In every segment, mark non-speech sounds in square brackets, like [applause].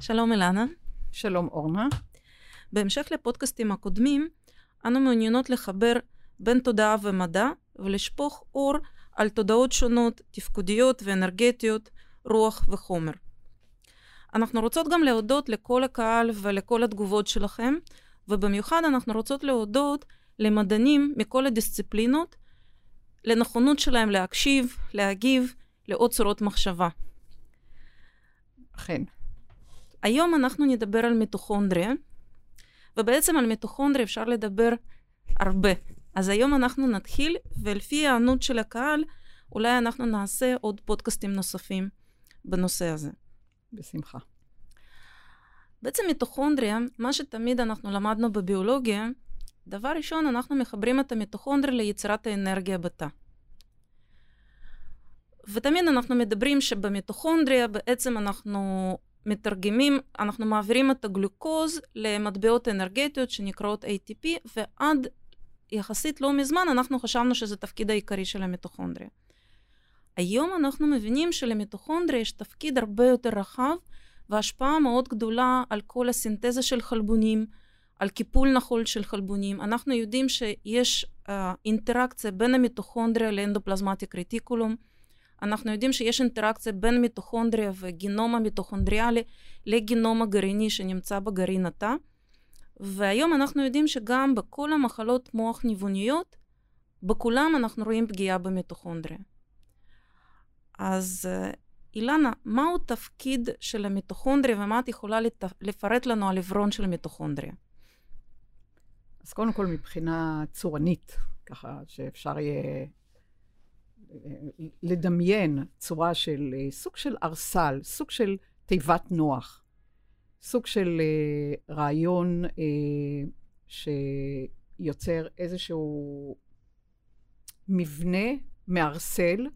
שלום אלנה. שלום אורנה. בהמשך לפודקאסטים הקודמים, אנו מעוניינות לחבר בין תודעה ומדע ולשפוך אור על תודעות שונות, תפקודיות ואנרגטיות, רוח וחומר. אנחנו רוצות גם להודות לכל הקהל ולכל התגובות שלכם, ובמיוחד אנחנו רוצות להודות למדענים מכל הדיסציפלינות, לנכונות שלהם להקשיב, להגיב, לעוד צורות מחשבה. אכן. היום אנחנו נדבר על מיטוכונדריה, ובעצם על מיטוכונדריה אפשר לדבר הרבה. אז היום אנחנו נתחיל, ולפי הענות של הקהל, אולי אנחנו נעשה עוד פודקאסטים נוספים בנושא הזה. בשמחה. בעצם מיטוכונדריה, מה שתמיד אנחנו למדנו בביולוגיה, דבר ראשון, אנחנו מחברים את המיטוכונדריה ליצירת האנרגיה בתא. ותמיד אנחנו מדברים שבמיטוכונדריה בעצם אנחנו מתרגמים, אנחנו מעבירים את הגלוקוז למטבעות אנרגטיות שנקראות ATP, ועד יחסית לא מזמן אנחנו חשבנו שזה תפקיד העיקרי של המיטוכונדריה. היום אנחנו מבינים שלמיטוכונדריה יש תפקיד הרבה יותר רחב והשפעה מאוד גדולה על כל הסינתזה של חלבונים, על קיפול נכון של חלבונים. אנחנו יודעים שיש uh, אינטראקציה בין המיטוכונדריה לאנדופלזמטיק רטיקולום. אנחנו יודעים שיש אינטראקציה בין מיטוכונדריה וגינום המיטוכונדריאלי לגינום הגרעיני שנמצא בגרעין התא. והיום אנחנו יודעים שגם בכל המחלות מוח ניווניות, בכולם אנחנו רואים פגיעה במיטוכונדריה. אז אילנה, מהו תפקיד של המיטוכונדריה ומה את יכולה. לפרט לנו על עברון של המיטוכונדריה? אז קודם כל מבחינה צורנית, ככה שאפשר יהיה לדמיין צורה של סוג של ארסל, סוג של תיבת נוח, סוג של רעיון שיוצר איזשהו מבנה מארסל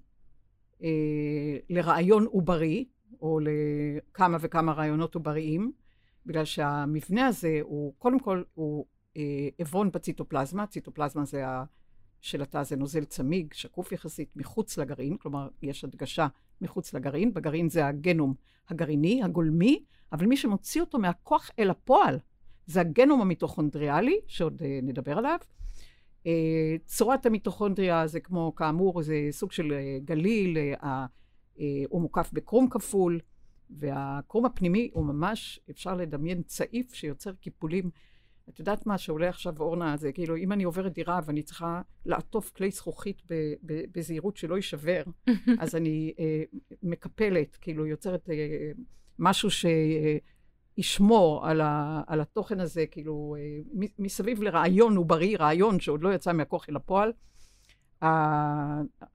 לרעיון עוברי, או לכמה וכמה רעיונות עובריים, בגלל שהמבנה הזה הוא, קודם כל, הוא עברון בציטופלזמה, ציטופלזמה זה ה... של התא זה נוזל צמיג, שקוף יחסית, מחוץ לגרעין, כלומר, יש הדגשה מחוץ לגרעין. בגרעין זה הגנום הגרעיני, הגולמי, אבל מי שמוציא אותו מהכוח אל הפועל זה הגנום המיטוכונדריאלי, שעוד uh, נדבר עליו. Uh, צורת המיטוכונדריה זה כמו, כאמור, זה סוג של uh, גליל, הוא מוקף בקרום כפול, והקרום הפנימי הוא ממש, אפשר לדמיין צעיף שיוצר קיפולים את יודעת מה שעולה עכשיו אורנה, זה כאילו, אם אני עוברת דירה ואני צריכה לעטוף כלי זכוכית בזהירות שלא יישבר, [laughs] אז אני אה, מקפלת, כאילו יוצרת אה, משהו שישמור על, ה, על התוכן הזה, כאילו, אה, מסביב לרעיון עוברי, רעיון שעוד לא יצא מהכוח אל הפועל.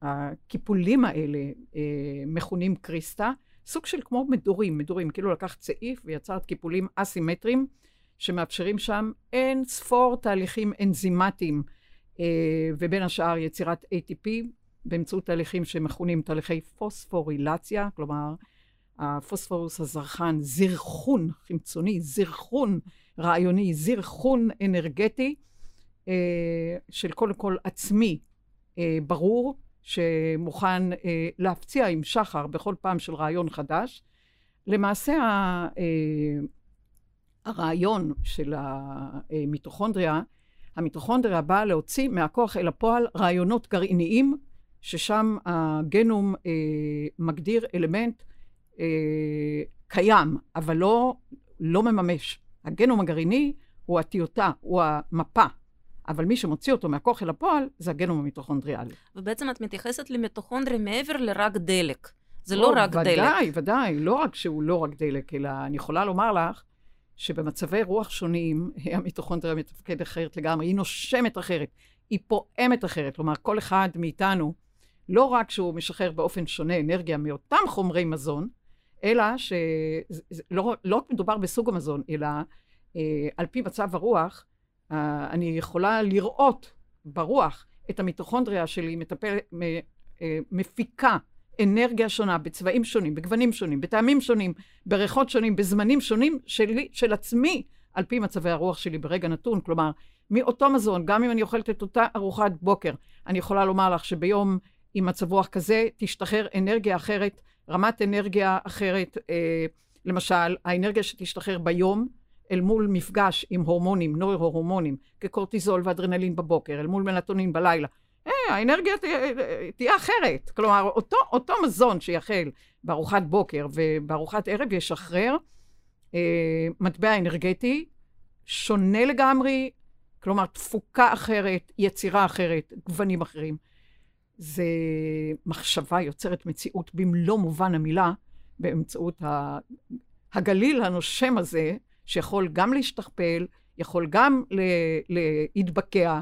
הקיפולים האלה אה, מכונים קריסטה, סוג של כמו מדורים, מדורים, כאילו לקחת צעיף ויצרת קיפולים אסימטריים. שמאפשרים שם אין ספור תהליכים אנזימטיים, אה, ובין השאר יצירת ATP באמצעות תהליכים שמכונים תהליכי פוספורילציה, כלומר, הפוספורוס הזרחן, זרחון חמצוני, זרחון רעיוני, זרחון אנרגטי, אה, של קודם כל עצמי אה, ברור, שמוכן אה, להפציע עם שחר בכל פעם של רעיון חדש. למעשה, אה, הרעיון של המיטוכונדריה, המיטוכונדריה באה להוציא מהכוח אל הפועל רעיונות גרעיניים, ששם הגנום אה, מגדיר אלמנט אה, קיים, אבל לא, לא מממש. הגנום הגרעיני הוא הטיוטה, הוא המפה. אבל מי שמוציא אותו מהכוח אל הפועל זה הגנום המיטוכונדריאלי. ובעצם את מתייחסת למיטוכונדריה מעבר לרק דלק. זה לא, לא רק ודאי, דלק. ודאי, ודאי. לא רק שהוא לא רק דלק, אלא אני יכולה לומר לך שבמצבי רוח שונים, [laughs] המיטוכונדריה מתפקד אחרת לגמרי, היא נושמת אחרת, היא פועמת אחרת. כלומר, כל אחד מאיתנו, לא רק שהוא משחרר באופן שונה אנרגיה מאותם חומרי מזון, אלא שלא לא רק מדובר בסוג המזון, אלא אה, על פי מצב הרוח, אה, אני יכולה לראות ברוח את המיטוכונדריה שלי מטפל, מ, אה, מפיקה אנרגיה שונה, בצבעים שונים, בגוונים שונים, בטעמים שונים, בריחות שונים, בזמנים שונים שלי, של עצמי, על פי מצבי הרוח שלי ברגע נתון. כלומר, מאותו מזון, גם אם אני אוכלת את אותה ארוחת בוקר, אני יכולה לומר לך שביום עם מצב רוח כזה, תשתחרר אנרגיה אחרת, רמת אנרגיה אחרת, אה, למשל, האנרגיה שתשתחרר ביום אל מול מפגש עם הורמונים, נוירו-הורמונים, כקורטיזול ואדרנלין בבוקר, אל מול מלטונין בלילה, האנרגיה תה, תהיה אחרת. כלומר, אותו, אותו מזון שיחל בארוחת בוקר ובארוחת ערב ישחרר אה, מטבע אנרגטי שונה לגמרי, כלומר, תפוקה אחרת, יצירה אחרת, גוונים אחרים. זה מחשבה יוצרת מציאות במלוא מובן המילה, באמצעות הגליל הנושם הזה, שיכול גם להשתכפל, יכול גם להתבקע,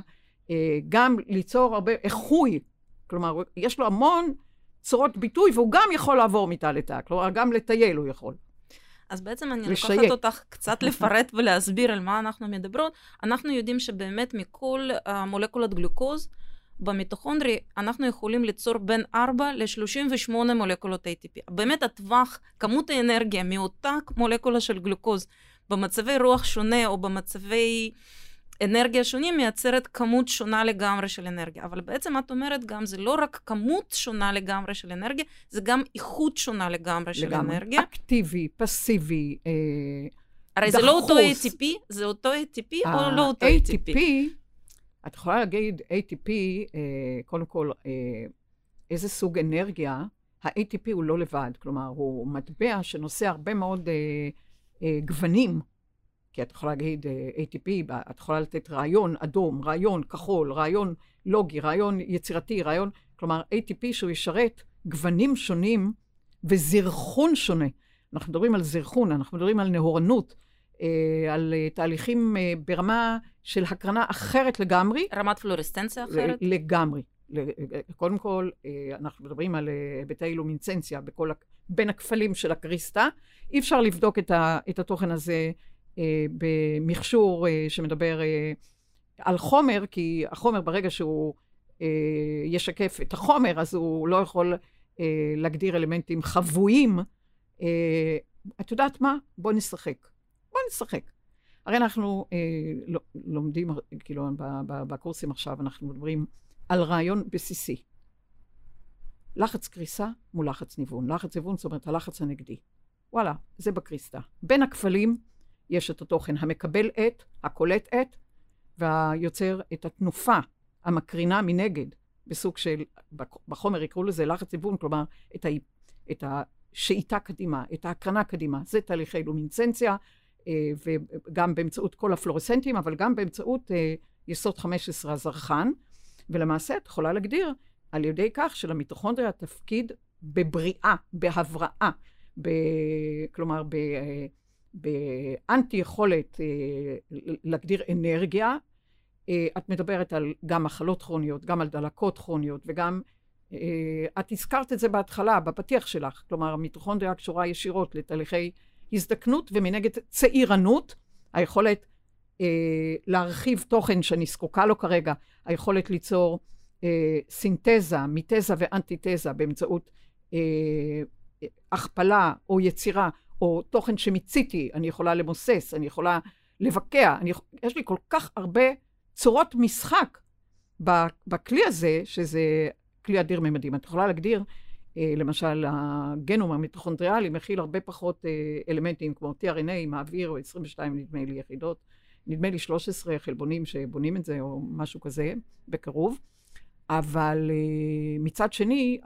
גם ליצור הרבה איחוי. כלומר, יש לו המון צורות ביטוי, והוא גם יכול לעבור מתא לתא. כלומר, גם לטייל הוא יכול. אז בעצם אני לשייק. לוקחת אותך קצת לפרט ולהסביר על מה אנחנו מדברות. אנחנו יודעים שבאמת מכל המולקולות גלוקוז, במיטוכונדרי אנחנו יכולים ליצור בין 4 ל-38 מולקולות ATP. באמת הטווח, כמות האנרגיה מאותה מולקולה של גלוקוז במצבי רוח שונה או במצבי אנרגיה שונים מייצרת כמות שונה לגמרי של אנרגיה. אבל בעצם את אומרת גם, זה לא רק כמות שונה לגמרי של אנרגיה, זה גם איכות שונה לגמרי של לגמרי. אנרגיה. אקטיבי, פסיבי, אה, הרי דחוס. זה לא אותו ATP, זה אותו ATP או לא אותו ATP? ATP, את יכולה להגיד ATP, אה, קודם כל, אה, איזה סוג אנרגיה, ה-ATP הוא לא לבד, כלומר, הוא מטבע שנושא הרבה מאוד... אה, אה, גוונים, כי את יכולה להגיד אה, ATP, את יכולה לתת רעיון אדום, רעיון כחול, רעיון לוגי, רעיון יצירתי, רעיון, כלומר ATP שהוא ישרת גוונים שונים וזרחון שונה. אנחנו מדברים על זרחון, אנחנו מדברים על נהורנות, אה, על אה, תהליכים ברמה של הקרנה אחרת לגמרי. רמת פלורסטנציה אחרת? לגמרי. קודם כל, אנחנו מדברים על היבטי אילומינסצנציה בכל, בין הכפלים של הקריסטה. אי אפשר לבדוק את, ה, את התוכן הזה במכשור אה, שמדבר אה, על חומר, כי החומר ברגע שהוא אה, ישקף את החומר, אז הוא לא יכול אה, להגדיר אלמנטים חבויים. אה, את יודעת מה? בוא נשחק. בוא נשחק. הרי אנחנו אה, לומדים, כאילו, בקורסים עכשיו, אנחנו מדברים על רעיון בסיסי. לחץ קריסה מול לחץ ניוון. לחץ ניוון זאת אומרת הלחץ הנגדי. וואלה, זה בקריסטה. בין הכפלים יש את התוכן המקבל את, הקולט את, והיוצר את התנופה המקרינה מנגד, בסוג של, בחומר יקראו לזה לחץ ניוון, כלומר, את, ה, את השאיטה קדימה, את ההקרנה קדימה. זה תהליכי לומינסנציה, אה, וגם באמצעות כל הפלורסנטים, אבל גם באמצעות אה, יסוד 15 הזרחן. ולמעשה את יכולה להגדיר על ידי כך שלמיטוכונדריה תפקיד בבריאה, בהבראה, ב, כלומר, ב, באנטי יכולת אה, להגדיר אנרגיה. אה, את מדברת על גם מחלות כרוניות, גם על דלקות כרוניות, וגם, אה, את הזכרת את זה בהתחלה, בפתיח שלך, כלומר, המיטוכונדריה קשורה ישירות לתהליכי הזדקנות, ומנגד צעירנות, היכולת להרחיב תוכן שאני זקוקה לו כרגע, היכולת ליצור סינתזה, מיתזה ואנטיתזה באמצעות הכפלה או יצירה או תוכן שמיציתי, אני יכולה למוסס, אני יכולה לבקע, אני, יש לי כל כך הרבה צורות משחק בכלי הזה, שזה כלי אדיר ממדים. את יכולה להגדיר, אה, למשל, הגנום המיטוכונדריאלי מכיל הרבה פחות אה, אלמנטים כמו tRNA, מעביר, או 22 נדמה לי יחידות, נדמה לי 13 חלבונים שבונים את זה, או משהו כזה, בקרוב. אבל אה, מצד שני,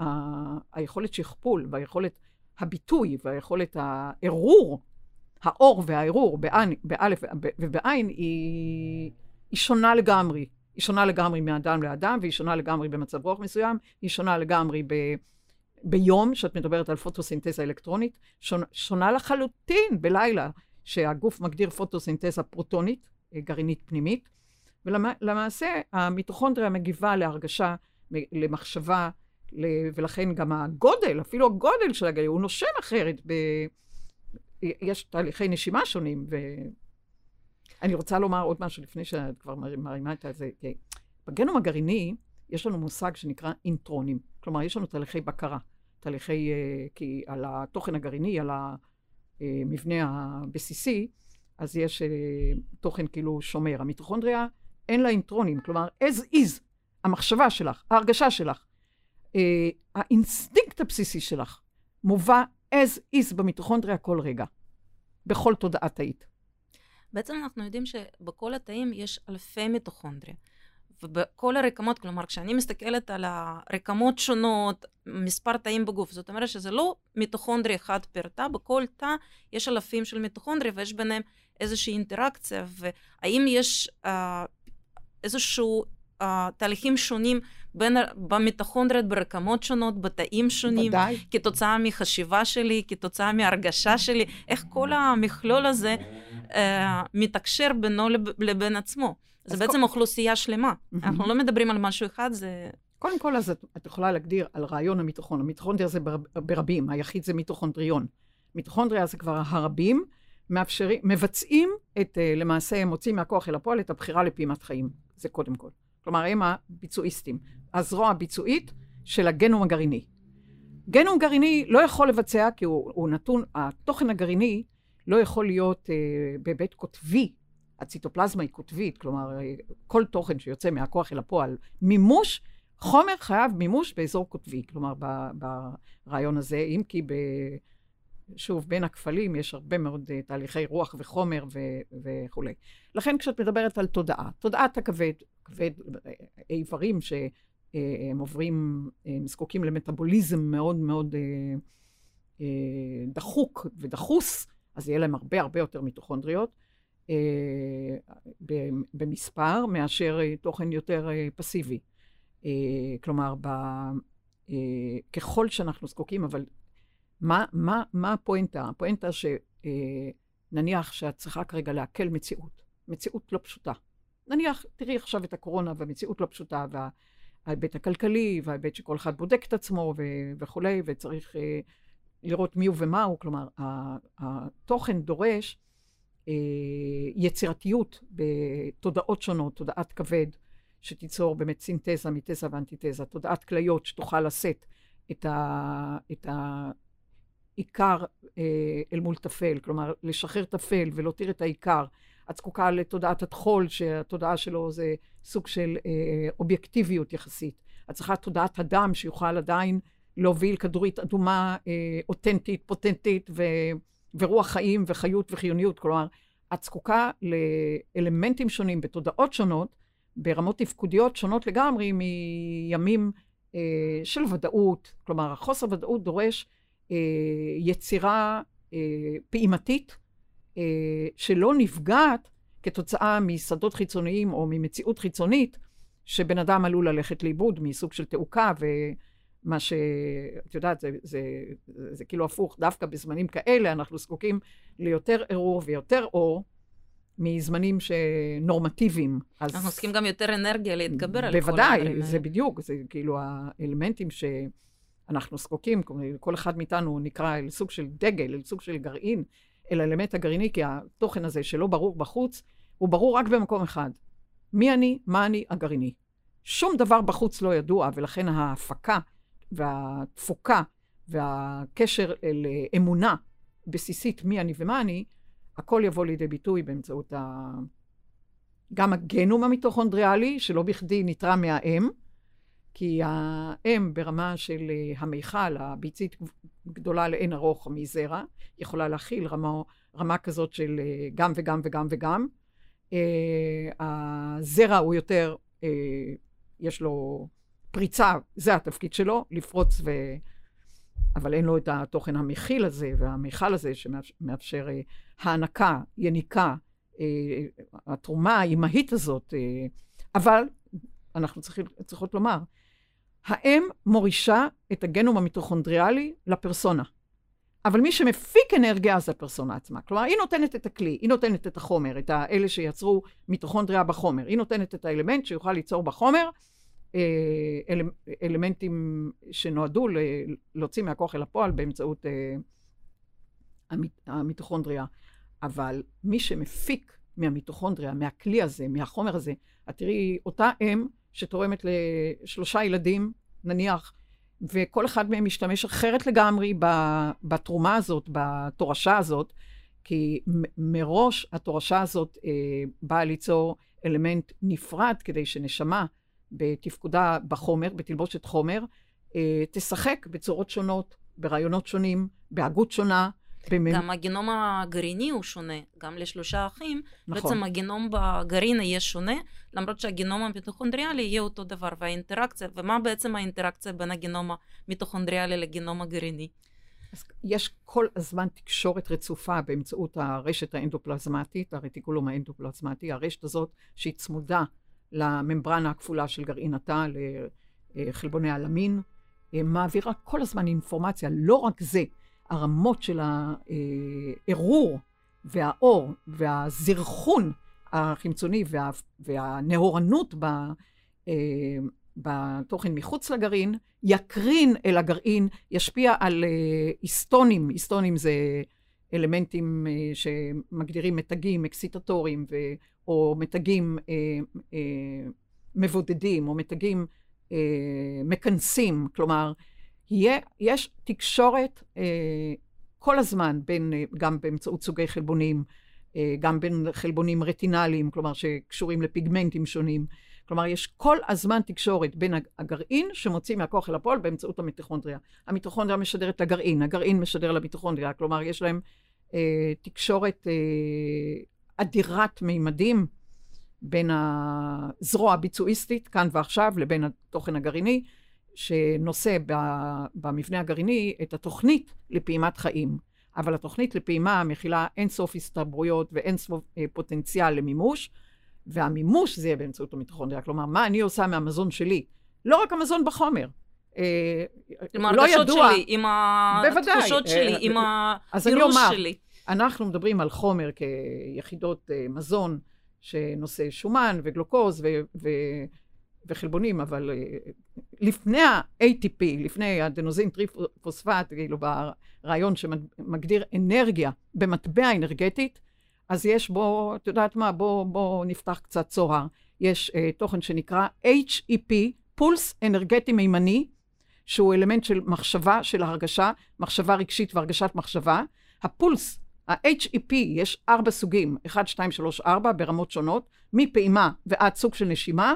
היכולת שכפול והיכולת הביטוי והיכולת הערעור, האור והערעור באלף ובעין היא, היא שונה לגמרי. היא שונה לגמרי מאדם לאדם, והיא שונה לגמרי במצב רוח מסוים, היא שונה לגמרי ב, ביום, שאת מדברת על פוטוסינתזה אלקטרונית, שונה, שונה לחלוטין בלילה, שהגוף מגדיר פוטוסינתזה פרוטונית, גרעינית פנימית, ולמעשה המיטוכונדריה מגיבה להרגשה, למחשבה, ולכן גם הגודל, אפילו הגודל של הגליל, הוא נושם אחרת. ב... יש תהליכי נשימה שונים. ואני רוצה לומר עוד משהו לפני שאת כבר מרימה את זה. בגנום הגרעיני יש לנו מושג שנקרא אינטרונים. כלומר, יש לנו תהליכי בקרה. תהליכי, אה, כי על התוכן הגרעיני, על המבנה הבסיסי, אז יש אה, תוכן כאילו שומר. המיטוכונדריה, אין לה אינטרונים. כלומר, as is, המחשבה שלך, ההרגשה שלך, אה, האינסטינקט הבסיסי שלך מובא as is במיטוכונדריה כל רגע. בכל תודעה תאית. בעצם אנחנו יודעים שבכל התאים יש אלפי מיטוכונדריה. ובכל הרקמות, כלומר, כשאני מסתכלת על הרקמות שונות, מספר תאים בגוף, זאת אומרת שזה לא מיטוכונדריה אחד פר תא, בכל תא יש אלפים של מיטוכונדריה ויש ביניהם איזושהי אינטראקציה, והאם יש אה, איזשהו אה, תהליכים שונים בין, במיטוכונדריות ברקמות שונות, בתאים שונים, ודאי. כתוצאה מחשיבה שלי, כתוצאה מהרגשה שלי, איך כל המכלול הזה אה, מתקשר בינו לב, לבין עצמו. זה בעצם כל... אוכלוסייה שלמה. אנחנו לא מדברים על משהו אחד, זה... קודם כל, אז את, את יכולה להגדיר על רעיון המיטוכון. המיטוכונדריה זה בר, ברבים, היחיד זה מיטוכונדריון. מיטוכונדריה זה כבר הרבים, מאפשרים, מבצעים את, אה, למעשה, מוצאים מהכוח אל הפועל את הבחירה לפעימת חיים. זה קודם כל. כלומר, הם הביצועיסטים. הזרוע הביצועית של הגנום הגרעיני. גנום גרעיני לא יכול לבצע, כי הוא, הוא נתון, התוכן הגרעיני לא יכול להיות אה, בהיבט קוטבי. הציטופלזמה היא קוטבית, כלומר, אה, כל תוכן שיוצא מהכוח אל הפועל, מימוש, חומר חייב מימוש באזור קוטבי. כלומר, ברעיון הזה, אם כי ב... שוב, בין הכפלים יש הרבה מאוד uh, תהליכי רוח וחומר ו- וכולי. לכן כשאת מדברת על תודעה, תודעת הכבד, כבד, איברים שהם uh, עוברים, הם זקוקים למטאבוליזם מאוד מאוד uh, uh, דחוק ודחוס, אז יהיה להם הרבה הרבה יותר מיטוכונדריות uh, במספר מאשר תוכן יותר פסיבי. כלומר, ב, ככל שאנחנו זקוקים, אבל מה, מה, מה הפואנטה? הפואנטה שנניח אה, שאת צריכה כרגע לעכל מציאות, מציאות לא פשוטה. נניח, תראי עכשיו את הקורונה והמציאות לא פשוטה, וההיבט הכלכלי, וההיבט שכל אחד בודק את עצמו ו- וכולי, וצריך אה, לראות מי הוא ומה הוא. כלומר, התוכן דורש אה, יצירתיות בתודעות שונות, תודעת כבד, שתיצור באמת סינתזה מתזה ואנטיתזה, תודעת כליות שתוכל לשאת את, ה, את עיקר אה, אל מול טפל, כלומר, לשחרר טפל ולהותיר את העיקר. את זקוקה לתודעת הטחול, שהתודעה שלו זה סוג של אה, אובייקטיביות יחסית. את צריכה תודעת הדם, שיוכל עדיין להוביל כדורית אדומה אה, אותנטית, פוטנטית, ו, ורוח חיים וחיות וחיוניות. כלומר, את זקוקה לאלמנטים שונים בתודעות שונות, ברמות תפקודיות שונות לגמרי מימים אה, של ודאות. כלומר, החוסר ודאות דורש אה, יצירה אה, פעימתית אה, שלא נפגעת כתוצאה משדות חיצוניים או ממציאות חיצונית, שבן אדם עלול ללכת לאיבוד מסוג של תעוקה, ומה ש... את יודעת, זה, זה, זה, זה כאילו הפוך, דווקא בזמנים כאלה אנחנו זקוקים ליותר ערעור ויותר אור. מזמנים שנורמטיביים. אז... אנחנו עוסקים גם יותר אנרגיה להתגבר על כל הדברים האלה. בוודאי, זה בדיוק, זה כאילו האלמנטים ש... אנחנו זקוקים, כל אחד מאיתנו נקרא אל סוג של דגל, אל סוג של גרעין, אל האלמנט הגרעיני, כי התוכן הזה שלא ברור בחוץ, הוא ברור רק במקום אחד. מי אני, מה אני, הגרעיני. שום דבר בחוץ לא ידוע, ולכן ההפקה והתפוקה והקשר אל אמונה בסיסית מי אני ומה אני, הכל יבוא לידי ביטוי באמצעות ה... גם הגנום המיטוכונדריאלי, שלא בכדי נתרם מהאם, כי האם ברמה של אה, המיכל, הביצית גדולה לאין ארוך מזרע, יכולה להכיל רמה, רמה כזאת של אה, גם וגם וגם וגם. Uh, הזרע הוא יותר, יש לו פריצה, זה התפקיד שלו, לפרוץ ו... אבל אין לו את התוכן המכיל הזה והמיכל הזה שמאפשר הענקה, יניקה, התרומה האימהית הזאת. אבל אנחנו צריכים, צריכות לומר, האם מורישה את הגנום המיטוכונדריאלי לפרסונה. אבל מי שמפיק אנרגיה זה הפרסונה עצמה. כלומר, היא נותנת את הכלי, היא נותנת את החומר, את האלה שיצרו מיטוכונדריה בחומר. היא נותנת את האלמנט שיוכל ליצור בחומר אה, אל, אלמנטים שנועדו ל, להוציא מהכוח אל הפועל באמצעות אה, המיט, המיטוכונדריה. אבל מי שמפיק מהמיטוכונדריה, מהכלי הזה, מהחומר הזה, את תראי אותה אם שתורמת לשלושה ילדים, נניח, וכל אחד מהם משתמש אחרת לגמרי בתרומה הזאת, בתורשה הזאת, כי מראש התורשה הזאת אה, באה ליצור אלמנט נפרד כדי שנשמה בתפקודה בחומר, בתלבושת חומר, אה, תשחק בצורות שונות, ברעיונות שונים, בהגות שונה, במ... גם הגנום הגרעיני הוא שונה, גם לשלושה אחים. נכון. בעצם הגנום בגרעין יהיה שונה, למרות שהגנום המיטוכונדריאלי יהיה אותו דבר, והאינטראקציה, ומה בעצם האינטראקציה בין הגנום המיטוכונדריאלי לגנום הגרעיני? אז יש כל הזמן תקשורת רצופה באמצעות הרשת האנדופלזמטית, הרטיקולום האנדופלזמטי, הרשת הזאת שהיא צמודה לממברנה הכפולה של גרעין התא, לחלבוני הלמין, מעבירה כל הזמן אינפורמציה. לא רק זה, הרמות של הערעור והאור והזרחון החמצוני וה, והנאורנות ב, בתוכן מחוץ לגרעין, יקרין אל הגרעין, ישפיע על היסטונים, היסטונים זה אלמנטים שמגדירים מתגים אקסיטטוריים, ו, או מתגים מבודדים, או מתגים מכנסים, כלומר, יהיה, יש תקשורת אה, כל הזמן, בין, גם באמצעות סוגי חלבונים, אה, גם בין חלבונים רטינליים, כלומר שקשורים לפיגמנטים שונים. כלומר, יש כל הזמן תקשורת בין הגרעין שמוציא מהכוח אל הפועל באמצעות המיטוכונדריה. המיטוכונדריה משדרת לגרעין, הגרעין משדר למיטוכונדריה, כלומר, יש להם אה, תקשורת אה, אדירת מימדים בין הזרוע הביצועיסטית, כאן ועכשיו, לבין התוכן הגרעיני, שנושא במבנה הגרעיני את התוכנית לפעימת חיים. אבל התוכנית לפעימה מכילה אינסוף הסתברויות ואינסוף אה, פוטנציאל למימוש, והמימוש זה יהיה באמצעות המיטוכונדריה. כלומר, מה אני עושה מהמזון שלי? לא רק המזון בחומר. אה, עם לא ידוע, שלי, עם התחושות שלי, עם הפירוש שלי. אנחנו מדברים על חומר כיחידות מזון שנושא שומן וגלוקוז ו- וחלבונים, אבל לפני ה-ATP, לפני הדנוזין טריפוספט, כאילו ברעיון שמגדיר אנרגיה במטבע אנרגטית, אז יש בו, את יודעת מה, בואו בוא נפתח קצת צוהר. יש uh, תוכן שנקרא HEP, פולס אנרגטי מימני, שהוא אלמנט של מחשבה, של הרגשה, מחשבה רגשית והרגשת מחשבה. הפולס, ה-HEP, יש ארבע סוגים, 1, 2, 3, 4, ברמות שונות, מפעימה ועד סוג של נשימה.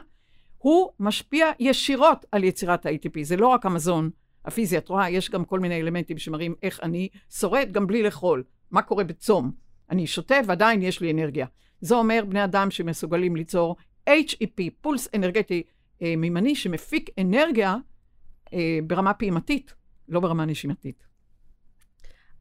הוא משפיע ישירות על יצירת ה-ATP. זה לא רק המזון הפיזי, את רואה, יש גם כל מיני אלמנטים שמראים איך אני שורד גם בלי לאכול. מה קורה בצום? אני שותה ועדיין יש לי אנרגיה. זה אומר בני אדם שמסוגלים ליצור HEP, פולס אנרגטי אה, מימני, שמפיק אנרגיה אה, ברמה פעימתית, לא ברמה נשימתית.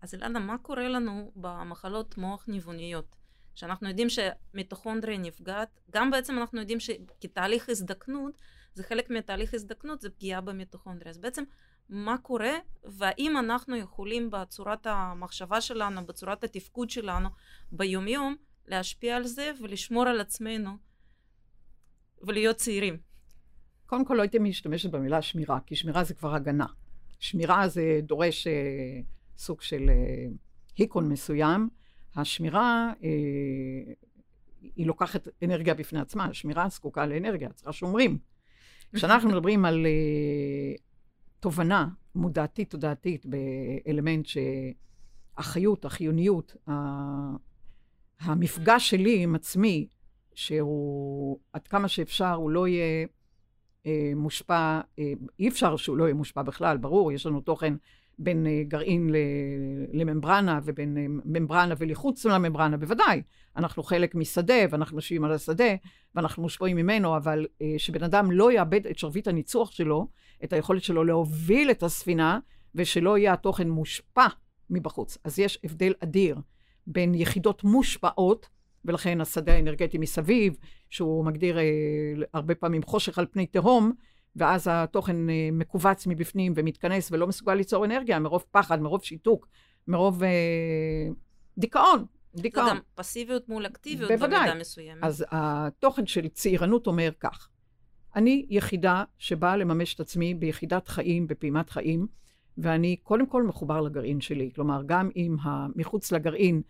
אז אלעדה, מה קורה לנו במחלות מוח ניווניות? שאנחנו יודעים שמיטוכונדריה נפגעת, גם בעצם אנחנו יודעים שכתהליך הזדקנות, זה חלק מתהליך הזדקנות, זה פגיעה במיטוכונדריה. אז בעצם מה קורה, והאם אנחנו יכולים בצורת המחשבה שלנו, בצורת התפקוד שלנו ביומיום, להשפיע על זה ולשמור על עצמנו ולהיות צעירים. קודם כל לא הייתי משתמשת במילה שמירה, כי שמירה זה כבר הגנה. שמירה זה דורש אה, סוג של אה, היקון מסוים. השמירה, אה, היא לוקחת אנרגיה בפני עצמה, השמירה זקוקה לאנרגיה, צריכה שומרים. כשאנחנו [laughs] מדברים על אה, תובנה מודעתית, תודעתית, באלמנט שהחיות, החיוניות, המפגש שלי עם עצמי, שהוא עד כמה שאפשר, הוא לא יהיה אה, מושפע, אה, אי אפשר שהוא לא יהיה מושפע בכלל, ברור, יש לנו תוכן בין אה, גרעין לממברנה ובין אה, ממברנה ולחוץ לממברנה, בוודאי. אנחנו חלק משדה ואנחנו יושבים על השדה ואנחנו מושפעים ממנו, אבל אה, שבן אדם לא יאבד את שרביט הניצוח שלו, את היכולת שלו להוביל את הספינה, ושלא יהיה התוכן מושפע מבחוץ. אז יש הבדל אדיר בין יחידות מושפעות, ולכן השדה האנרגטי מסביב, שהוא מגדיר אה, הרבה פעמים חושך על פני תהום, ואז התוכן אה, מכווץ מבפנים ומתכנס ולא מסוגל ליצור אנרגיה מרוב פחד, מרוב שיתוק, מרוב אה, דיכאון. דיכאון. זה גם פסיביות מול אקטיביות בוודאי. במידה מסוימת. אז התוכן של צעירנות אומר כך, אני יחידה שבאה לממש את עצמי ביחידת חיים, בפעימת חיים, ואני קודם כל מחובר לגרעין שלי. כלומר, גם אם מחוץ לגרעין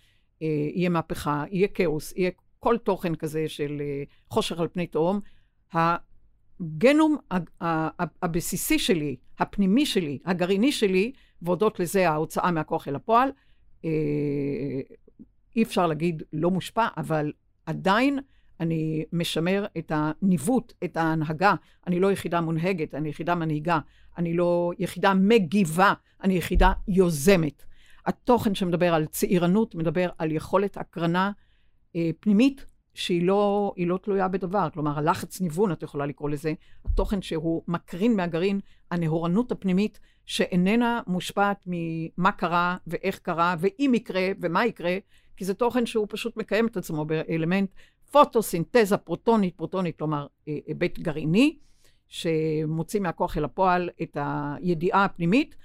אה, יהיה מהפכה, יהיה כאוס, יהיה כל תוכן כזה של אה, חושך על פני תהום, הגנום הבסיסי שלי, הפנימי שלי, הגרעיני שלי, והודות לזה ההוצאה מהכוח אל הפועל, אה, אי אפשר להגיד לא מושפע, אבל עדיין אני משמר את הניווט, את ההנהגה. אני לא יחידה מונהגת, אני יחידה מנהיגה. אני לא יחידה מגיבה, אני יחידה יוזמת. התוכן שמדבר על צעירנות מדבר על יכולת הקרנה אה, פנימית שהיא לא, לא תלויה בדבר. כלומר, הלחץ ניוון, את יכולה לקרוא לזה, התוכן שהוא מקרין מהגרעין, הנהורנות הפנימית, שאיננה מושפעת ממה קרה ואיך קרה ואם יקרה ומה יקרה, כי זה תוכן שהוא פשוט מקיים את עצמו באלמנט פוטוסינתזה פרוטונית, פרוטונית, כלומר אה, היבט גרעיני, שמוציא מהכוח אל הפועל את הידיעה הפנימית.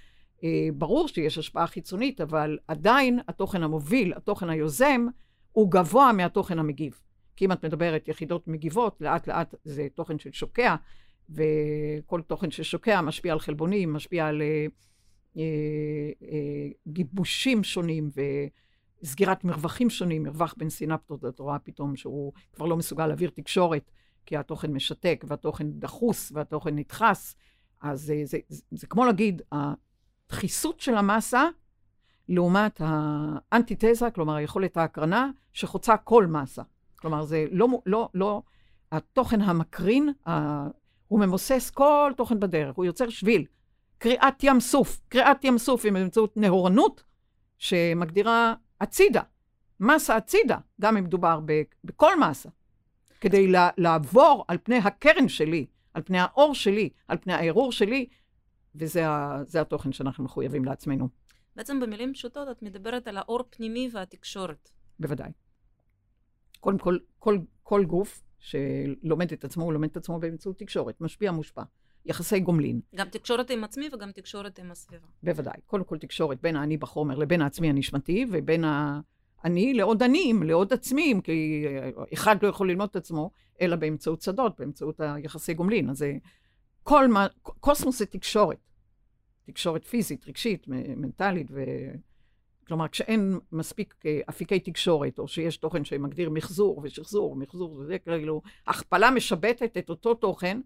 אה, ברור שיש השפעה חיצונית, אבל עדיין התוכן המוביל, התוכן היוזם, הוא גבוה מהתוכן המגיב. כי אם את מדברת יחידות מגיבות, לאט לאט זה תוכן של שוקע, וכל תוכן ששוקע משפיע על חלבונים, משפיע על אה, אה, אה, גיבושים שונים וסגירת מרווחים שונים, מרווח בין סינפטות, את רואה פתאום שהוא כבר לא מסוגל להעביר תקשורת, כי התוכן משתק והתוכן דחוס והתוכן נדחס. אז זה, זה, זה, זה כמו להגיד, הדחיסות של המסה לעומת האנטיתזה, כלומר היכולת ההקרנה, שחוצה כל מסה. כלומר, זה לא, לא, לא, התוכן המקרין, ה, הוא ממוסס כל תוכן בדרך, הוא יוצר שביל. קריאת ים סוף, קריאת ים סוף היא באמצעות נהורנות שמגדירה הצידה, מסה הצידה, גם אם מדובר בכל מסה, כדי לעבור על פני הקרן שלי, על פני האור שלי, על פני הערעור שלי, וזה התוכן שאנחנו מחויבים לעצמנו. בעצם במילים פשוטות את מדברת על האור פנימי והתקשורת. בוודאי. קודם כל, כל, כל גוף שלומד את עצמו, הוא לומד את עצמו באמצעות תקשורת, משפיע, מושפע. יחסי גומלין. גם תקשורת עם עצמי וגם תקשורת עם הסביבה. בוודאי. קודם כל תקשורת בין האני בחומר לבין העצמי הנשמתי, ובין האני לעוד עניים, לעוד עצמיים, כי אחד לא יכול ללמוד את עצמו, אלא באמצעות שדות, באמצעות היחסי גומלין. אז זה כל מה, קוסמוס זה תקשורת. תקשורת פיזית, רגשית, מנטלית, ו... כלומר, כשאין מספיק אה, אפיקי תקשורת, או שיש תוכן שמגדיר מחזור ושחזור, מחזור, וזה כאילו, הכפלה משבטת את אותו תוכן,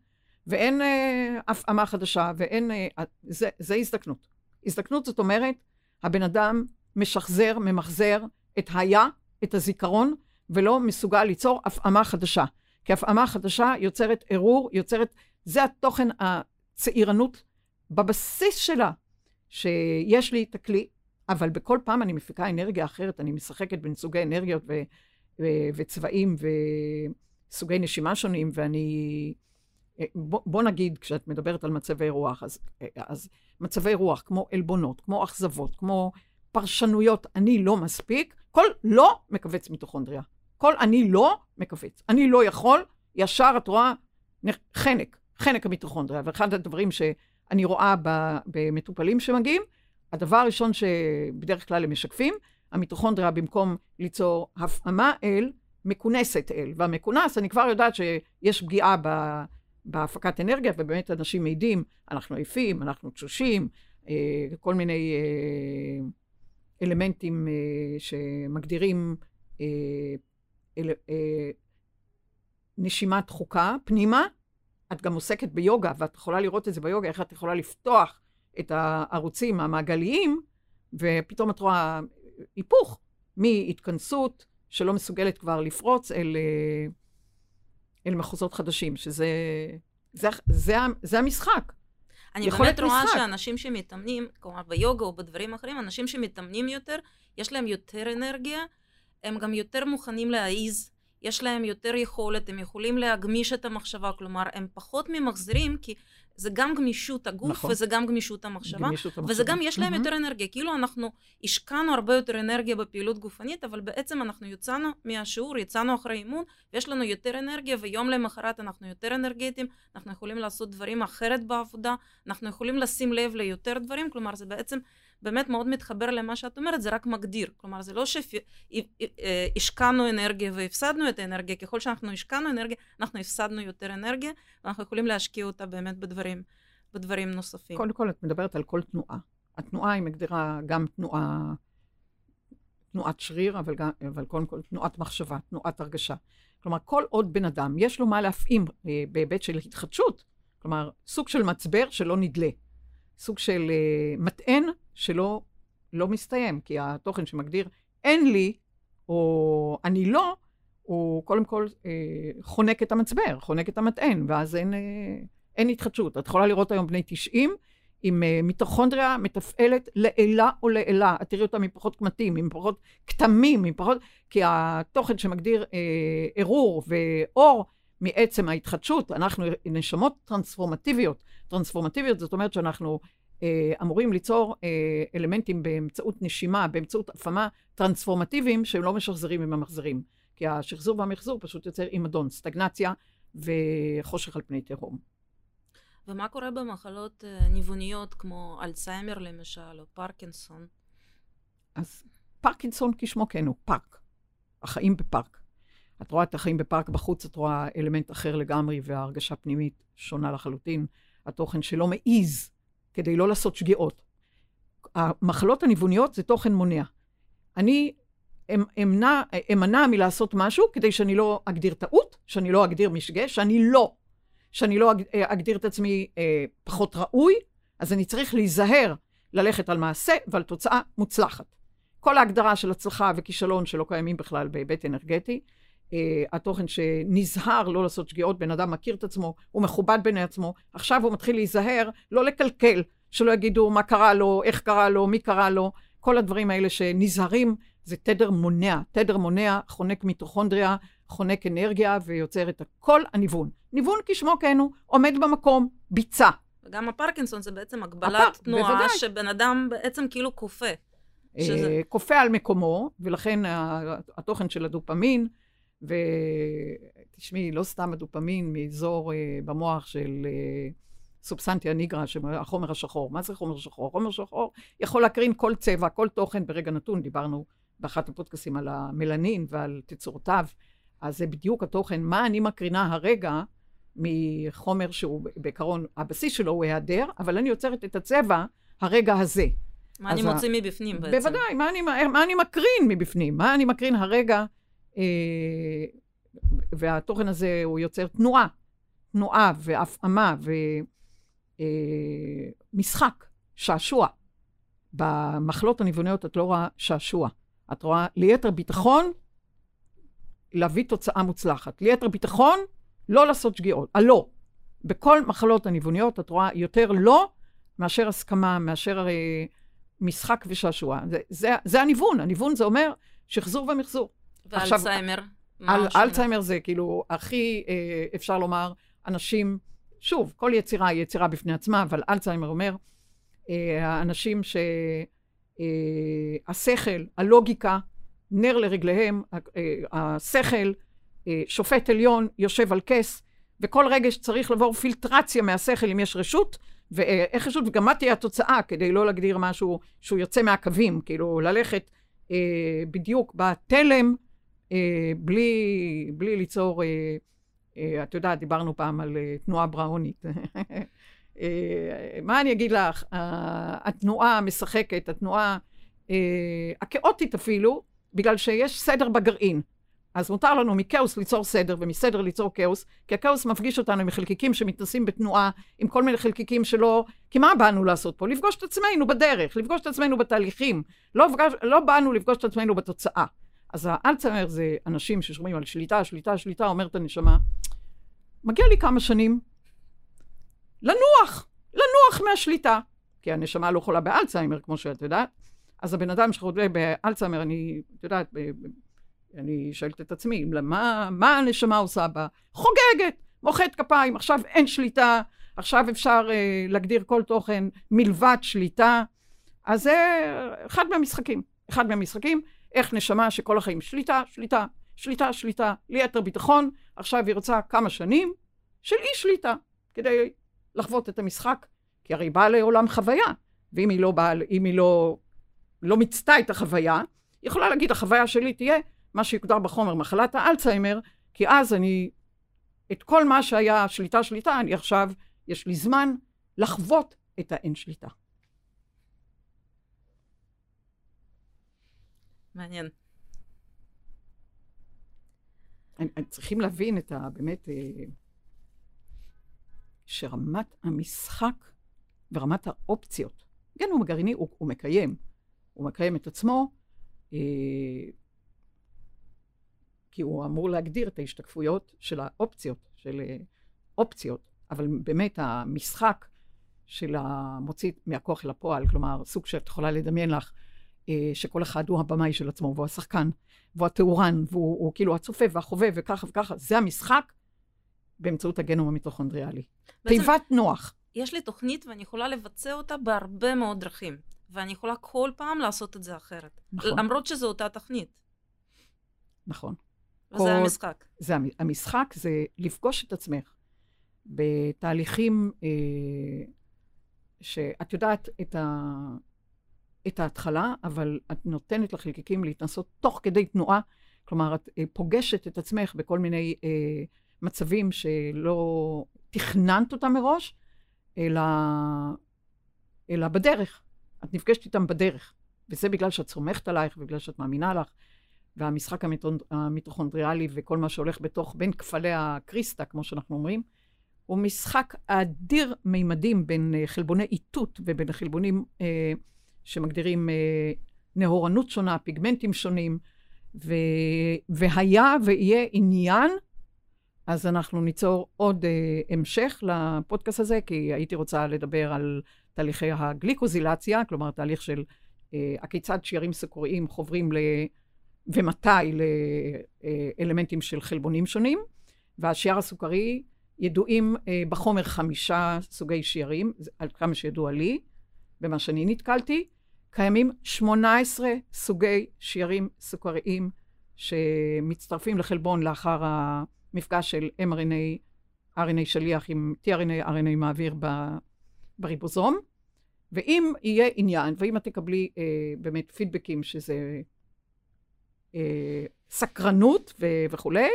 ואין אה, הפעמה חדשה, ואין... אה, זה, זה הזדקנות. הזדקנות זאת אומרת, הבן אדם משחזר, ממחזר את היה, את הזיכרון, ולא מסוגל ליצור הפעמה חדשה. כי הפעמה חדשה יוצרת ערעור, יוצרת... זה התוכן הצעירנות בבסיס שלה, שיש לי את הכלי, אבל בכל פעם אני מפיקה אנרגיה אחרת, אני משחקת בין סוגי אנרגיות ו, ו, וצבעים וסוגי נשימה שונים, ואני... בוא, בוא נגיד, כשאת מדברת על מצבי רוח, אז, אז מצבי רוח כמו עלבונות, כמו אכזבות, כמו פרשנויות, אני לא מספיק, כל לא מכווץ מיטוכונדריה. כל אני לא מכווץ. אני לא יכול, ישר את רואה חנק, חנק המיטוכונדריה. ואחד הדברים שאני רואה במטופלים שמגיעים, הדבר הראשון שבדרך כלל הם משקפים, המיטוכונדריה במקום ליצור הפעמה אל, מכונסת אל. והמכונס, אני כבר יודעת שיש פגיעה ב, בהפקת אנרגיה, ובאמת אנשים מעידים, אנחנו עייפים, אנחנו תשושים, אה, כל מיני אה, אלמנטים אה, שמגדירים נשימה דחוקה פנימה. את גם עוסקת ביוגה, ואת יכולה לראות את זה ביוגה, איך את יכולה לפתוח את הערוצים המעגליים, ופתאום את רואה היפוך מהתכנסות שלא מסוגלת כבר לפרוץ אל, אה, אל מחוזות חדשים, שזה זה, זה, זה המשחק. אני באמת רואה משחק. שאנשים שמתאמנים, כלומר ביוגה או בדברים אחרים, אנשים שמתאמנים יותר, יש להם יותר אנרגיה, הם גם יותר מוכנים להעיז, יש להם יותר יכולת, הם יכולים להגמיש את המחשבה, כלומר, הם פחות ממחזרים, כי זה גם גמישות הגוף, נכון. וזה גם גמישות המחשבה, גמישות המחשבה. וזה גם יש להם mm-hmm. יותר אנרגיה. כאילו אנחנו השקענו הרבה יותר אנרגיה בפעילות גופנית, אבל בעצם אנחנו יצאנו מהשיעור, יצאנו אחרי אימון, ויש לנו יותר אנרגיה, ויום למחרת אנחנו יותר אנרגטיים, אנחנו יכולים לעשות דברים אחרת בעבודה, אנחנו יכולים לשים לב ליותר דברים, כלומר זה בעצם באמת מאוד מתחבר למה שאת אומרת, זה רק מגדיר. כלומר, זה לא שהשקענו אנרגיה והפסדנו את האנרגיה, ככל שאנחנו השקענו אנרגיה, אנחנו הפסדנו יותר אנרגיה, ואנחנו יכולים להשקיע אותה באמת בדברים, בדברים נוספים. קודם כל, את מדברת על כל תנועה. התנועה היא מגדירה גם תנועה, תנועת שריר, אבל, גם, אבל קודם כל תנועת מחשבה, תנועת הרגשה. כלומר, כל עוד בן אדם יש לו מה להפעים אה, בהיבט של התחדשות, כלומר, סוג של מצבר שלא נדלה. סוג של uh, מטען שלא לא מסתיים, כי התוכן שמגדיר אין לי, או אני לא, הוא קודם כל uh, חונק את המצבר, חונק את המטען, ואז אין, uh, אין התחדשות. את יכולה לראות היום בני 90 עם uh, מיטוכונדריה מתפעלת לעילה או לעילה. את תראי אותה עם פחות קמטים, עם פחות כתמים, עם פחות... כי התוכן שמגדיר אה, ערעור ואור מעצם ההתחדשות, אנחנו נשמות טרנספורמטיביות. טרנספורמטיביות זאת אומרת שאנחנו אה, אמורים ליצור אה, אלמנטים באמצעות נשימה, באמצעות הפעמה טרנספורמטיביים שהם לא משחזרים עם המחזרים. כי השחזור והמחזור פשוט יוצר עימדון, סטגנציה וחושך על פני תהום. ומה קורה במחלות אה, ניווניות כמו אלצהיימר למשל, או פרקינסון? אז פרקינסון כשמו כן הוא, פארק. החיים בפארק. את רואה את החיים בפארק בחוץ, את רואה אלמנט אחר לגמרי, וההרגשה פנימית שונה לחלוטין. התוכן שלא מעיז כדי לא לעשות שגיאות. המחלות הניווניות זה תוכן מונע. אני אמנע, אמנע מלעשות משהו כדי שאני לא אגדיר טעות, שאני לא אגדיר משגה, שאני לא, שאני לא אגדיר את עצמי אה, פחות ראוי, אז אני צריך להיזהר ללכת על מעשה ועל תוצאה מוצלחת. כל ההגדרה של הצלחה וכישלון שלא קיימים בכלל בהיבט אנרגטי, Uh, התוכן שנזהר לא לעשות שגיאות, בן אדם מכיר את עצמו, הוא מכובד בעיני עצמו, עכשיו הוא מתחיל להיזהר, לא לקלקל, שלא יגידו מה קרה לו, איך קרה לו, מי קרה לו, כל הדברים האלה שנזהרים, זה תדר מונע. תדר מונע חונק מיטוכונדריה, חונק אנרגיה ויוצר את כל הניוון. ניוון כשמו כן הוא, עומד במקום, ביצע. וגם הפרקינסון זה בעצם הגבלת הפר... תנועה, בוודאי. שבן אדם בעצם כאילו כופה. שזה... אה, כופה על מקומו, ולכן התוכן של הדופמין, ותשמעי, לא סתם הדופמין מאזור אה, במוח של אה, סובסנטיה ניגרה, החומר השחור. מה זה חומר שחור? חומר שחור יכול להקרין כל צבע, כל תוכן ברגע נתון. דיברנו באחת הפודקאסים על המלנין ועל תצורותיו. אז זה בדיוק התוכן, מה אני מקרינה הרגע מחומר שהוא בעיקרון, הבסיס שלו הוא היעדר, אבל אני יוצרת את הצבע הרגע הזה. מה אני מוציא ה... מבפנים בעצם? בוודאי, מה אני, מה אני מקרין מבפנים? מה אני מקרין הרגע? אה, והתוכן הזה הוא יוצר תנועה, תנועה והפעמה ומשחק, אה, שעשוע. במחלות הניווניות את לא רואה שעשוע. את רואה ליתר ביטחון להביא תוצאה מוצלחת. ליתר ביטחון, לא לעשות שגיאות. הלא. בכל מחלות הניווניות את רואה יותר לא מאשר הסכמה, מאשר אה, משחק ושעשוע. זה, זה, זה הניוון, הניוון זה אומר שחזור ומחזור. ואלצהיימר? אל, אלצהיימר זה כאילו הכי, אה, אפשר לומר, אנשים, שוב, כל יצירה היא יצירה בפני עצמה, אבל אלצהיימר אומר, אה, האנשים שהשכל, אה, הלוגיקה, נר לרגליהם, אה, השכל, אה, שופט עליון, יושב על כס, וכל רגע שצריך לעבור פילטרציה מהשכל אם יש רשות, ואיך רשות, וגם מה תהיה התוצאה, כדי לא להגדיר משהו שהוא יוצא מהקווים, כאילו ללכת אה, בדיוק בתלם, אה, בלי, בלי ליצור, אה, אה, את יודעת, דיברנו פעם על אה, תנועה בראונית. [laughs] אה, מה אני אגיד לך, התנועה המשחקת, התנועה אה, הכאוטית אפילו, בגלל שיש סדר בגרעין. אז מותר לנו מכאוס ליצור סדר ומסדר ליצור כאוס, כי הכאוס מפגיש אותנו עם חלקיקים שמתנסים בתנועה, עם כל מיני חלקיקים שלא... כי מה באנו לעשות פה? לפגוש את עצמנו בדרך, לפגוש את עצמנו בתהליכים. לא, לא באנו לפגוש את עצמנו בתוצאה. אז האלצהיימר זה אנשים ששומעים על שליטה, שליטה, שליטה, אומרת הנשמה, מגיע לי כמה שנים לנוח, לנוח מהשליטה. כי הנשמה לא חולה באלצהיימר, כמו שאת יודעת. אז הבן אדם שחולה באלצהיימר, אני, את יודעת, אני שואלת את עצמי, למה, מה הנשמה עושה בה? חוגגת, מוחאת כפיים, עכשיו אין שליטה, עכשיו אפשר אה, להגדיר כל תוכן מלבד שליטה. אז זה אחד מהמשחקים, אחד מהמשחקים, איך נשמה שכל החיים שליטה, שליטה, שליטה, שליטה, ליתר ביטחון, עכשיו היא רוצה כמה שנים של אי שליטה, כדי לחוות את המשחק, כי הרי באה לעולם חוויה, ואם היא לא באה, אם היא לא, לא מיצתה את החוויה, היא יכולה להגיד, החוויה שלי תהיה מה שיוגדר בחומר מחלת האלצהיימר, כי אז אני, את כל מה שהיה שליטה שליטה, אני עכשיו, יש לי זמן לחוות את האין שליטה. מעניין. צריכים להבין את ה... באמת, אה, שרמת המשחק ורמת האופציות, כן, הוא גרעיני, הוא, הוא מקיים. הוא מקיים את עצמו, אה, כי הוא אמור להגדיר את ההשתקפויות של האופציות, של אה, אופציות. אבל באמת המשחק של המוציא מהכוח אל הפועל, כלומר, סוג שאת יכולה לדמיין לך, שכל אחד הוא הבמאי של עצמו, והוא השחקן, והוא הטהורן, והוא הוא, כאילו הצופה והחובב, וככה וככה, זה המשחק באמצעות הגנום המיטוכונדריאלי. תיבת נוח. יש לי תוכנית ואני יכולה לבצע אותה בהרבה מאוד דרכים, ואני יכולה כל פעם לעשות את זה אחרת. נכון. למרות שזו אותה תוכנית. נכון. וזה כל- המשחק. זה המ- המשחק, זה לפגוש את עצמך בתהליכים אה, שאת יודעת את, ה, את ההתחלה, אבל את נותנת לחלקיקים להתנסות תוך כדי תנועה. כלומר, את אה, פוגשת את עצמך בכל מיני אה, מצבים שלא תכננת אותם מראש, אלא, אלא בדרך. את נפגשת איתם בדרך. וזה בגלל שאת סומכת עלייך ובגלל שאת מאמינה לך. והמשחק המיטוכונדריאלי וכל מה שהולך בתוך, בין כפלי הקריסטה, כמו שאנחנו אומרים, הוא משחק אדיר מימדים בין אה, חלבוני איתות ובין חלבונים אה, שמגדירים אה, נהורנות שונה, פיגמנטים שונים, ו, והיה ויהיה עניין, אז אנחנו ניצור עוד אה, המשך לפודקאסט הזה, כי הייתי רוצה לדבר על תהליכי הגליקוזילציה, כלומר תהליך של אה, הכיצד שיירים סוכריים חוברים ל... ומתי לאלמנטים של חלבונים שונים, והשיער הסוכרי ידועים אה, בחומר חמישה סוגי שיירים, זה על כמה שידוע לי, במה שאני נתקלתי, קיימים 18 סוגי שיירים סוכריים שמצטרפים לחלבון לאחר המפגש של mRNA, RNA שליח עם tRNA, RNA מעביר בריבוזום, ואם יהיה עניין, ואם את תקבלי אה, באמת פידבקים שזה אה, סקרנות ו- וכולי,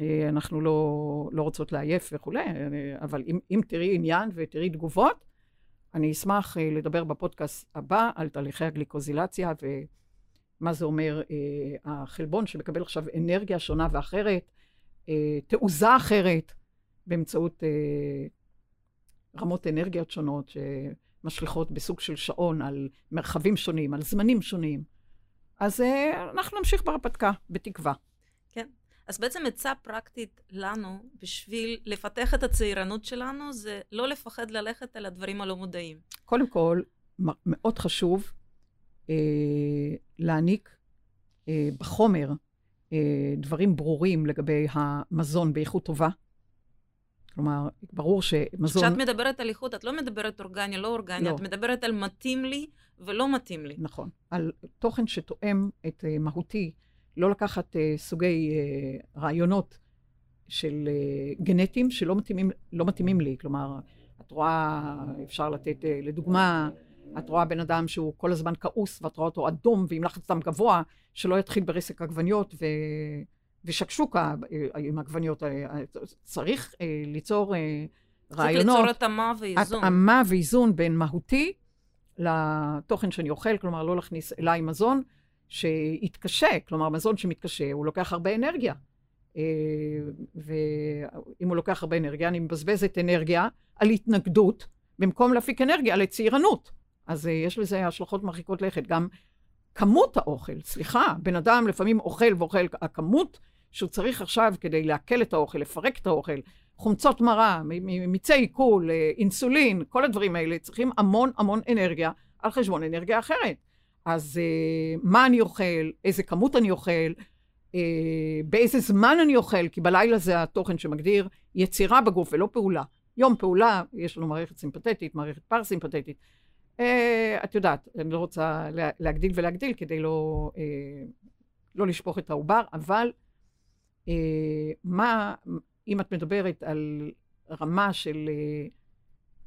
אה, אנחנו לא, לא רוצות לעייף וכולי, אה, אבל אם, אם תראי עניין ותראי תגובות, אני אשמח אה, לדבר בפודקאסט הבא על תהליכי הגליקוזילציה ומה זה אומר אה, החלבון שמקבל עכשיו אנרגיה שונה ואחרת, אה, תעוזה אחרת, באמצעות רמות אנרגיות שונות שמשליכות בסוג של שעון על מרחבים שונים, על זמנים שונים. אז אנחנו נמשיך בהרפתקה, בתקווה. אז בעצם עצה פרקטית לנו, בשביל לפתח את הצעירנות שלנו, זה לא לפחד ללכת על הדברים הלא מודעים. קודם כל, מאוד חשוב אה, להעניק אה, בחומר אה, דברים ברורים לגבי המזון באיכות טובה. כלומר, ברור שמזון... כשאת מדברת על איכות, את לא מדברת אורגני, לא אורגני, לא. את מדברת על מתאים לי ולא מתאים לי. נכון. על תוכן שתואם את אה, מהותי, לא לקחת אה, סוגי אה, רעיונות של אה, גנטיים שלא מתאימים, לא מתאימים לי. כלומר, את רואה, אפשר לתת אה, לדוגמה, את רואה בן אדם שהוא כל הזמן כעוס, ואת רואה אותו אדום ועם לחץ דם גבוה, שלא יתחיל ברסק עגבניות ו... ושקשוקה אה, עם עגבניות. אה, צריך אה, ליצור אה, צריך רעיונות. ליצור התאמה ואיזון. התאמה ואיזון בין מהותי לתוכן שאני אוכל, כלומר לא להכניס אליי מזון שיתקשה, כלומר מזון שמתקשה הוא לוקח הרבה אנרגיה. אה, ואם הוא לוקח הרבה אנרגיה, אני מבזבזת אנרגיה על התנגדות, במקום להפיק אנרגיה לצעירנות. אז אה, יש לזה השלכות מרחיקות לכת. גם כמות האוכל, סליחה, בן אדם לפעמים אוכל ואוכל, הכמות שהוא צריך עכשיו כדי לעכל את האוכל, לפרק את האוכל, חומצות מרה, מיצי עיכול, אה, אינסולין, כל הדברים האלה צריכים המון המון אנרגיה על חשבון אנרגיה אחרת. אז אה, מה אני אוכל, איזה כמות אני אוכל, אה, באיזה זמן אני אוכל, כי בלילה זה התוכן שמגדיר יצירה בגוף ולא פעולה. יום פעולה, יש לנו מערכת סימפתטית, מערכת פרסימפתטית. אה, את יודעת, אני לא רוצה לה, להגדיל ולהגדיל כדי לא, אה, לא לשפוך את העובר, אבל אה, מה, אם את מדברת על רמה של אה,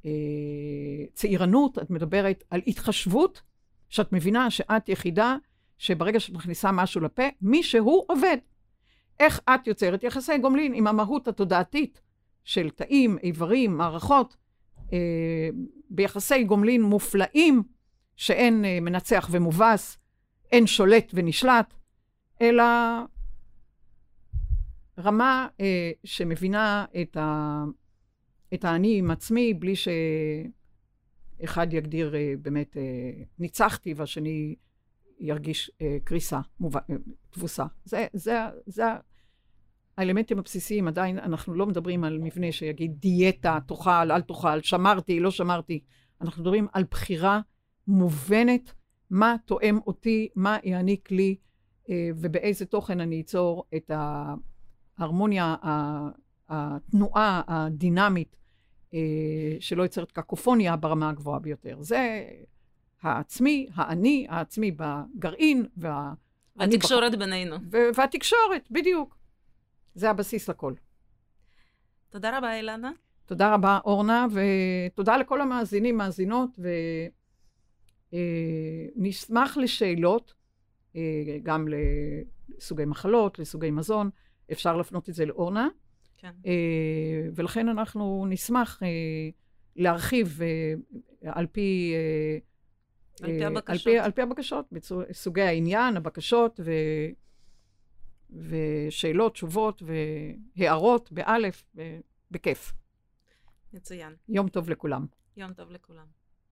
אה, צעירנות, את מדברת על התחשבות, שאת מבינה שאת יחידה שברגע שאת מכניסה משהו לפה, מישהו עובד. איך את יוצרת יחסי גומלין עם המהות התודעתית של תאים, איברים, מערכות, אה, ביחסי גומלין מופלאים, שאין אה, מנצח ומובס, אין שולט ונשלט, אלא רמה אה, שמבינה את, ה, את האני עם עצמי, בלי שאחד יגדיר אה, באמת אה, ניצחתי והשני ירגיש אה, קריסה, תבוסה. זה, זה, זה, האלמנטים הבסיסיים, עדיין אנחנו לא מדברים על מבנה שיגיד דיאטה, תאכל, אל תאכל, שמרתי, לא שמרתי. אנחנו מדברים על בחירה מובנת, מה תואם אותי, מה יעניק לי, ובאיזה תוכן אני אצור את ההרמוניה, התנועה הדינמית, שלא יוצרת קקופוניה ברמה הגבוהה ביותר. זה העצמי, האני, העצמי בגרעין, וה... והתקשורת בח... בינינו. והתקשורת, בדיוק. זה הבסיס לכל. תודה רבה, אילנה. תודה רבה, אורנה, ותודה לכל המאזינים, מאזינות, ונשמח לשאלות, אה, גם לסוגי מחלות, לסוגי מזון. אפשר להפנות את זה לאורנה. כן. אה, ולכן אנחנו נשמח אה, להרחיב על פי... על פי הבקשות. על פי, על פי הבקשות, בסוגי העניין, הבקשות ו... ושאלות, תשובות והערות, באלף, בכיף. מצוין. יום טוב לכולם. יום טוב לכולם.